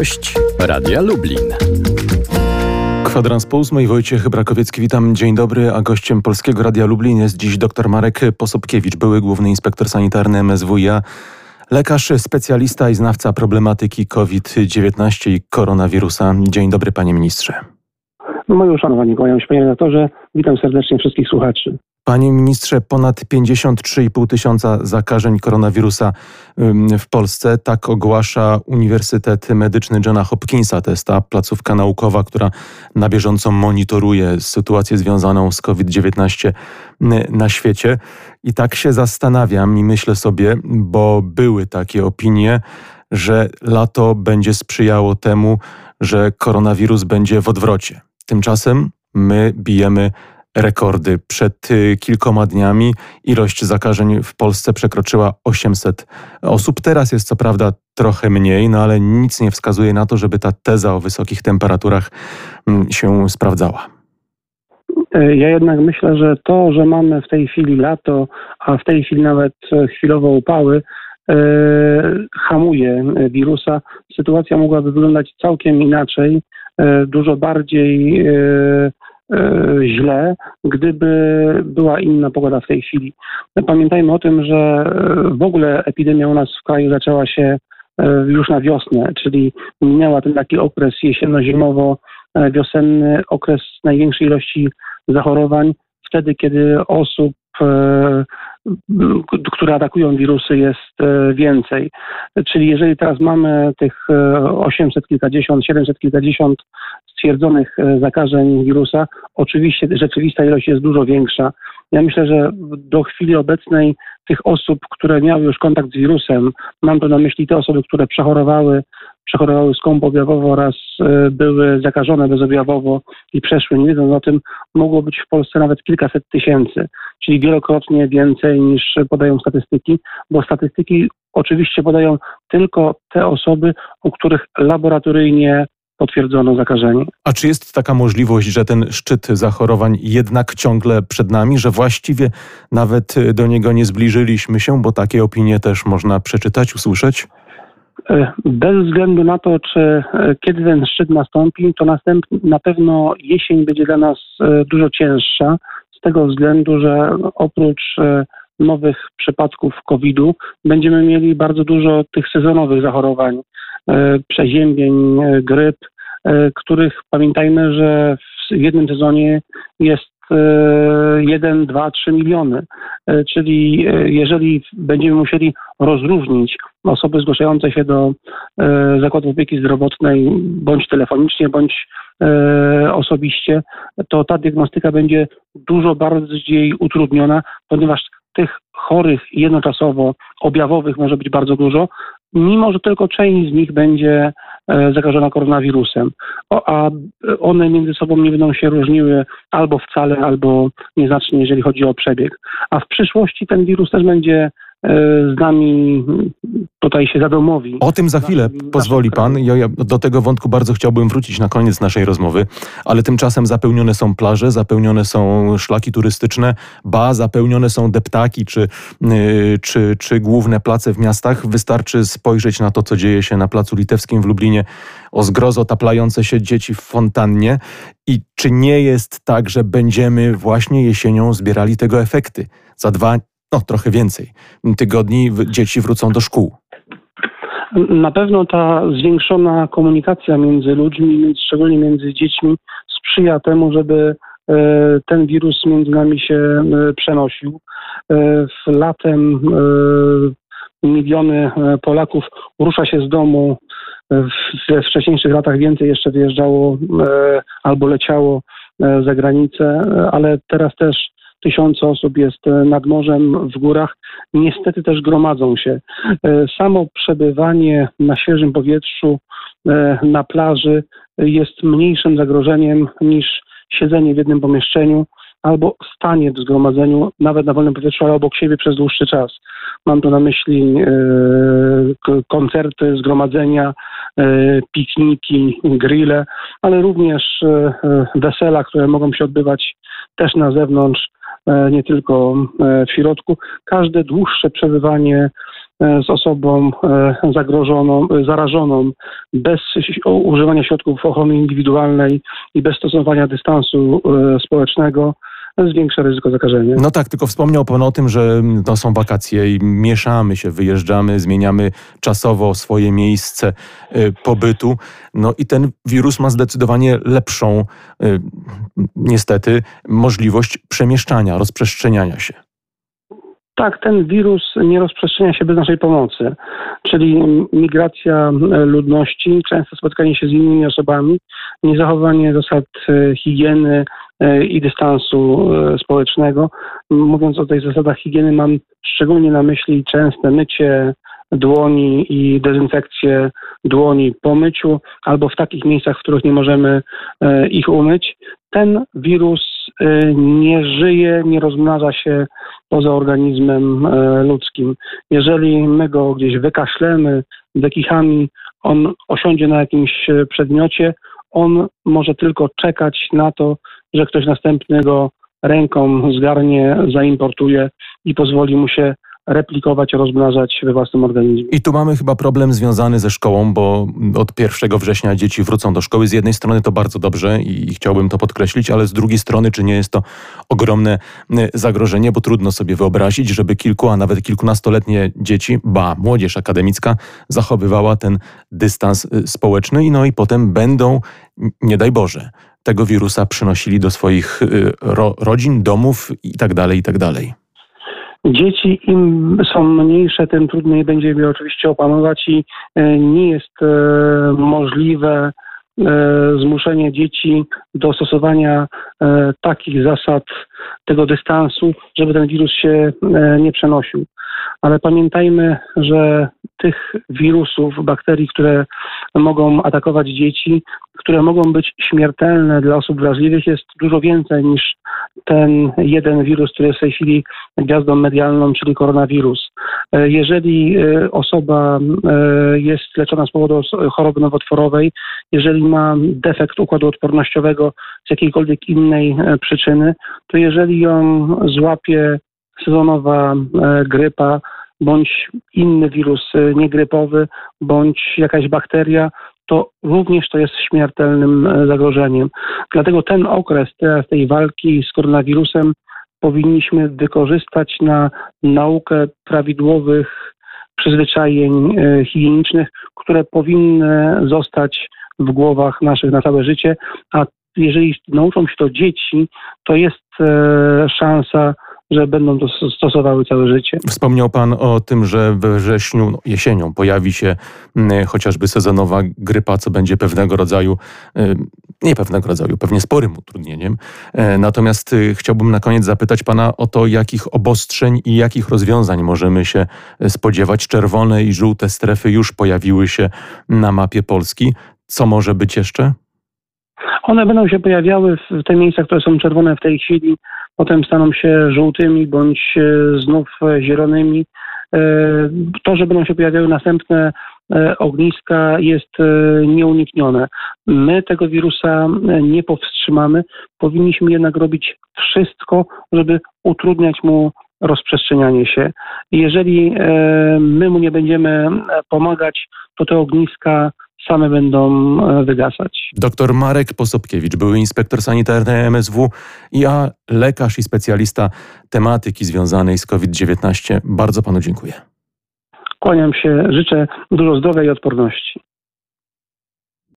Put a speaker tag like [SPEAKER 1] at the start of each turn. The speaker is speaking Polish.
[SPEAKER 1] Gość Radia Lublin.
[SPEAKER 2] Kwadrans po ósmej, Wojciech Brakowiecki, witam, dzień dobry, a gościem Polskiego Radia Lublin jest dziś dr Marek Posobkiewicz, były główny inspektor sanitarny MSWiA, lekarz, specjalista i znawca problematyki COVID-19 i koronawirusa. Dzień dobry, panie ministrze.
[SPEAKER 3] Moje uszanowanie, kłaniam się panie redaktorze, witam serdecznie wszystkich słuchaczy.
[SPEAKER 2] Panie ministrze, ponad 53,5 tysiąca zakażeń koronawirusa w Polsce. Tak ogłasza Uniwersytet Medyczny Johna Hopkinsa. To jest ta placówka naukowa, która na bieżąco monitoruje sytuację związaną z COVID-19 na świecie. I tak się zastanawiam i myślę sobie, bo były takie opinie, że lato będzie sprzyjało temu, że koronawirus będzie w odwrocie. Tymczasem my bijemy rekordy. Przed y, kilkoma dniami ilość zakażeń w Polsce przekroczyła 800 osób. Teraz jest co prawda trochę mniej, no ale nic nie wskazuje na to, żeby ta teza o wysokich temperaturach mm, się sprawdzała.
[SPEAKER 3] E, ja jednak myślę, że to, że mamy w tej chwili lato, a w tej chwili nawet e, chwilowo upały, e, hamuje wirusa. Sytuacja mogłaby wyglądać całkiem inaczej, dużo bardziej źle, gdyby była inna pogoda w tej chwili. Pamiętajmy o tym, że e, w ogóle epidemia u nas w kraju zaczęła się e, już na wiosnę, czyli minęła ten taki okres jesienno-zimowo-wiosenny, okres największej ilości zachorowań, wtedy kiedy osób które atakują wirusy, jest e, więcej. Czyli jeżeli teraz mamy tych 800 e, kilkadziesiąt, 700 kilkadziesiąt stwierdzonych e, zakażeń wirusa, oczywiście rzeczywista ilość jest dużo większa. Ja myślę, że do chwili obecnej tych osób, które miały już kontakt z wirusem, mam tu na myśli te osoby, które przechorowały przechorowały skąp objawowo oraz e, były zakażone bezobjawowo i przeszły, nie wiedząc o tym, mogło być w Polsce nawet kilkaset tysięcy, czyli wielokrotnie więcej niż podają statystyki, bo statystyki oczywiście podają tylko te osoby, u których laboratoryjnie potwierdzono zakażenie.
[SPEAKER 2] A czy jest taka możliwość, że ten szczyt zachorowań jednak ciągle przed nami, że właściwie nawet do niego nie zbliżyliśmy się, bo takie opinie też można przeczytać, usłyszeć?
[SPEAKER 3] E, bez względu na to, czy e, kiedy ten szczyt nastąpi, to na pewno jesień będzie dla nas e, dużo cięższa, z tego względu, że oprócz nowych przypadków COVID-u będziemy mieli bardzo dużo tych sezonowych zachorowań, przeziębień, gryp, których pamiętajmy, że w jednym sezonie jest 1, 2, 3 miliony. E, czyli e, jeżeli będziemy musieli rozróżnić osoby zgłaszające się do e, zakładu opieki zdrowotnej bądź telefonicznie, bądź osobiście, to ta diagnostyka będzie dużo bardziej utrudniona, ponieważ tych chorych jednoczasowo objawowych może być bardzo dużo, mimo że tylko część z nich będzie e, zakażona koronawirusem, a one między sobą nie będą się różniły albo wcale, albo nieznacznie, jeżeli chodzi o przebieg. A w przyszłości ten wirus też będzie z nami tutaj się zadomowi.
[SPEAKER 2] O tym za chwilę pozwoli pan. Ja, ja, do tego wątku bardzo chciałbym wrócić na koniec naszej rozmowy, ale tymczasem zapełnione są plaże, zapełnione są szlaki turystyczne, ba, zapełnione są deptaki czy, yy, czy, czy główne place w miastach. Wystarczy spojrzeć na to, co dzieje się na Placu Litewskim w Lublinie, o zgrozo taplające się dzieci w fontannie. I czy nie jest tak, że będziemy właśnie jesienią zbierali tego efekty? Za dwa, no trochę więcej tygodni dzieci wrócą do szkół.
[SPEAKER 3] Na pewno ta zwiększona komunikacja między ludźmi, szczególnie między dziećmi, sprzyja temu, żeby e, ten wirus między nami się e, przenosił. E, latem miliony Polaków rusza się z domu. We wcześniejszych latach więcej jeszcze wyjeżdżało albo leciało za granicę, ale teraz też tysiące osób jest e, nad morzem, w górach. Niestety też gromadzą się. E, samo przebywanie na świeżym powietrzu, e, na plaży jest mniejszym zagrożeniem niż siedzenie w jednym pomieszczeniu albo stanie w zgromadzeniu, nawet na wolnym powietrzu, ale obok siebie przez dłuższy czas. Mam tu na myśli koncerty, zgromadzenia, pikniki, grille, ale również wesela, które mogą się odbywać też na zewnątrz, nie tylko w środku. Każde dłuższe przebywanie z osobą zagrożoną, zarażoną bez używania środków ochrony indywidualnej i bez stosowania dystansu społecznego zwiększa ryzyko zakażenia.
[SPEAKER 2] No tak, tylko wspomniał Pan o tym, że to są wakacje i mieszamy się, wyjeżdżamy, zmieniamy czasowo swoje miejsce pobytu. No i ten wirus ma zdecydowanie lepszą, niestety, możliwość przemieszczania, rozprzestrzeniania się.
[SPEAKER 3] Tak, ten wirus nie rozprzestrzenia się bez naszej pomocy, czyli migracja ludności, częste spotkanie się z innymi osobami, niezachowanie zasad y, higieny, E, i dystansu e, społecznego. Mówiąc o tych zasadach higieny, mam szczególnie na myśli częste mycie dłoni i dezynfekcję dłoni po myciu albo w takich miejscach, w których nie możemy e, ich umyć. Ten wirus nie żyje, nie rozmnaża się poza organizmem ludzkim. Jeżeli my go gdzieś wykaszlemy wykichami, on osiądzie na jakimś przedmiocie, on może tylko czekać na to, że ktoś następnego ręką zgarnie, zaimportuje i pozwoli mu się replikować, rozmnażać we własnym organizmie.
[SPEAKER 2] I tu mamy chyba problem związany ze szkołą, bo od 1 września dzieci wrócą do szkoły. Z jednej strony to bardzo dobrze i chciałbym to podkreślić, ale z drugiej strony, czy nie jest to ogromne y, zagrożenie, bo trudno sobie wyobrazić, żeby kilku, a nawet kilkunastoletnie dzieci, ba, młodzież akademicka, zachowywała ten dystans y, społeczny i no i potem będą, nie daj Boże, tego wirusa przynosili do swoich y, ro, rodzin, domów i tak dalej, i tak dalej.
[SPEAKER 3] Dzieci im są mniejsze, tym trudniej będzie je oczywiście opanować i e, nie jest e, możliwe e, zmuszenie dzieci do stosowania takich zasad tego dystansu, żeby ten wirus się nie przenosił. Ale pamiętajmy, że tych wirusów, bakterii, które mogą atakować dzieci, które mogą być śmiertelne dla osób wrażliwych, jest dużo więcej niż ten jeden wirus, który jest w tej chwili gwiazdą medialną, czyli koronawirus. E, jeżeli e, osoba e, jest leczona z powodu choroby nowotworowej, jeżeli ma defekt układu odpornościowego z jakiejkolwiek innej przyczyny, to jeżeli ją złapie sezonowa grypa, bądź inny wirus niegrypowy, bądź jakaś bakteria, to również to jest śmiertelnym e, zagrożeniem. Dlatego ten okres teraz tej walki z koronawirusem powinniśmy wykorzystać na naukę prawidłowych przyzwyczajeń e, higienicznych, które powinny zostać w głowach naszych na całe życie, a jeżeli nauczą się to dzieci, to jest e, szansa że będą to stosowały całe życie.
[SPEAKER 2] Wspomniał Pan o tym, że we wrześniu, no jesienią pojawi się y, chociażby sezonowa grypa, co będzie pewnego rodzaju, y, nie pewnego rodzaju, pewnie sporym utrudnieniem. Y, natomiast chciałbym na koniec zapytać Pana o to, jakich obostrzeń i jakich rozwiązań możemy się spodziewać. Czerwone i żółte strefy już pojawiły się na mapie Polski. Co może być jeszcze?
[SPEAKER 3] One będą się pojawiały w te miejsca, które są czerwone w tej chwili, potem staną się żółtymi bądź e, znów e, zielonymi. E, to, że będą się pojawiały następne ogniska jest nieuniknione. My tego wirusa nie powstrzymamy. Powinniśmy jednak robić wszystko, żeby utrudniać mu rozprzestrzenianie się. Jeżeli my mu nie będziemy pomagać, to te ogniska same będą e, wygasać.
[SPEAKER 2] Doktor Marek Posobkiewicz, były inspektor sanitarny MSW, ja lekarz i specjalista tematyki związanej z COVID-19. Bardzo panu dziękuję.
[SPEAKER 3] Kłaniam się, życzę dużo zdrowia i odporności.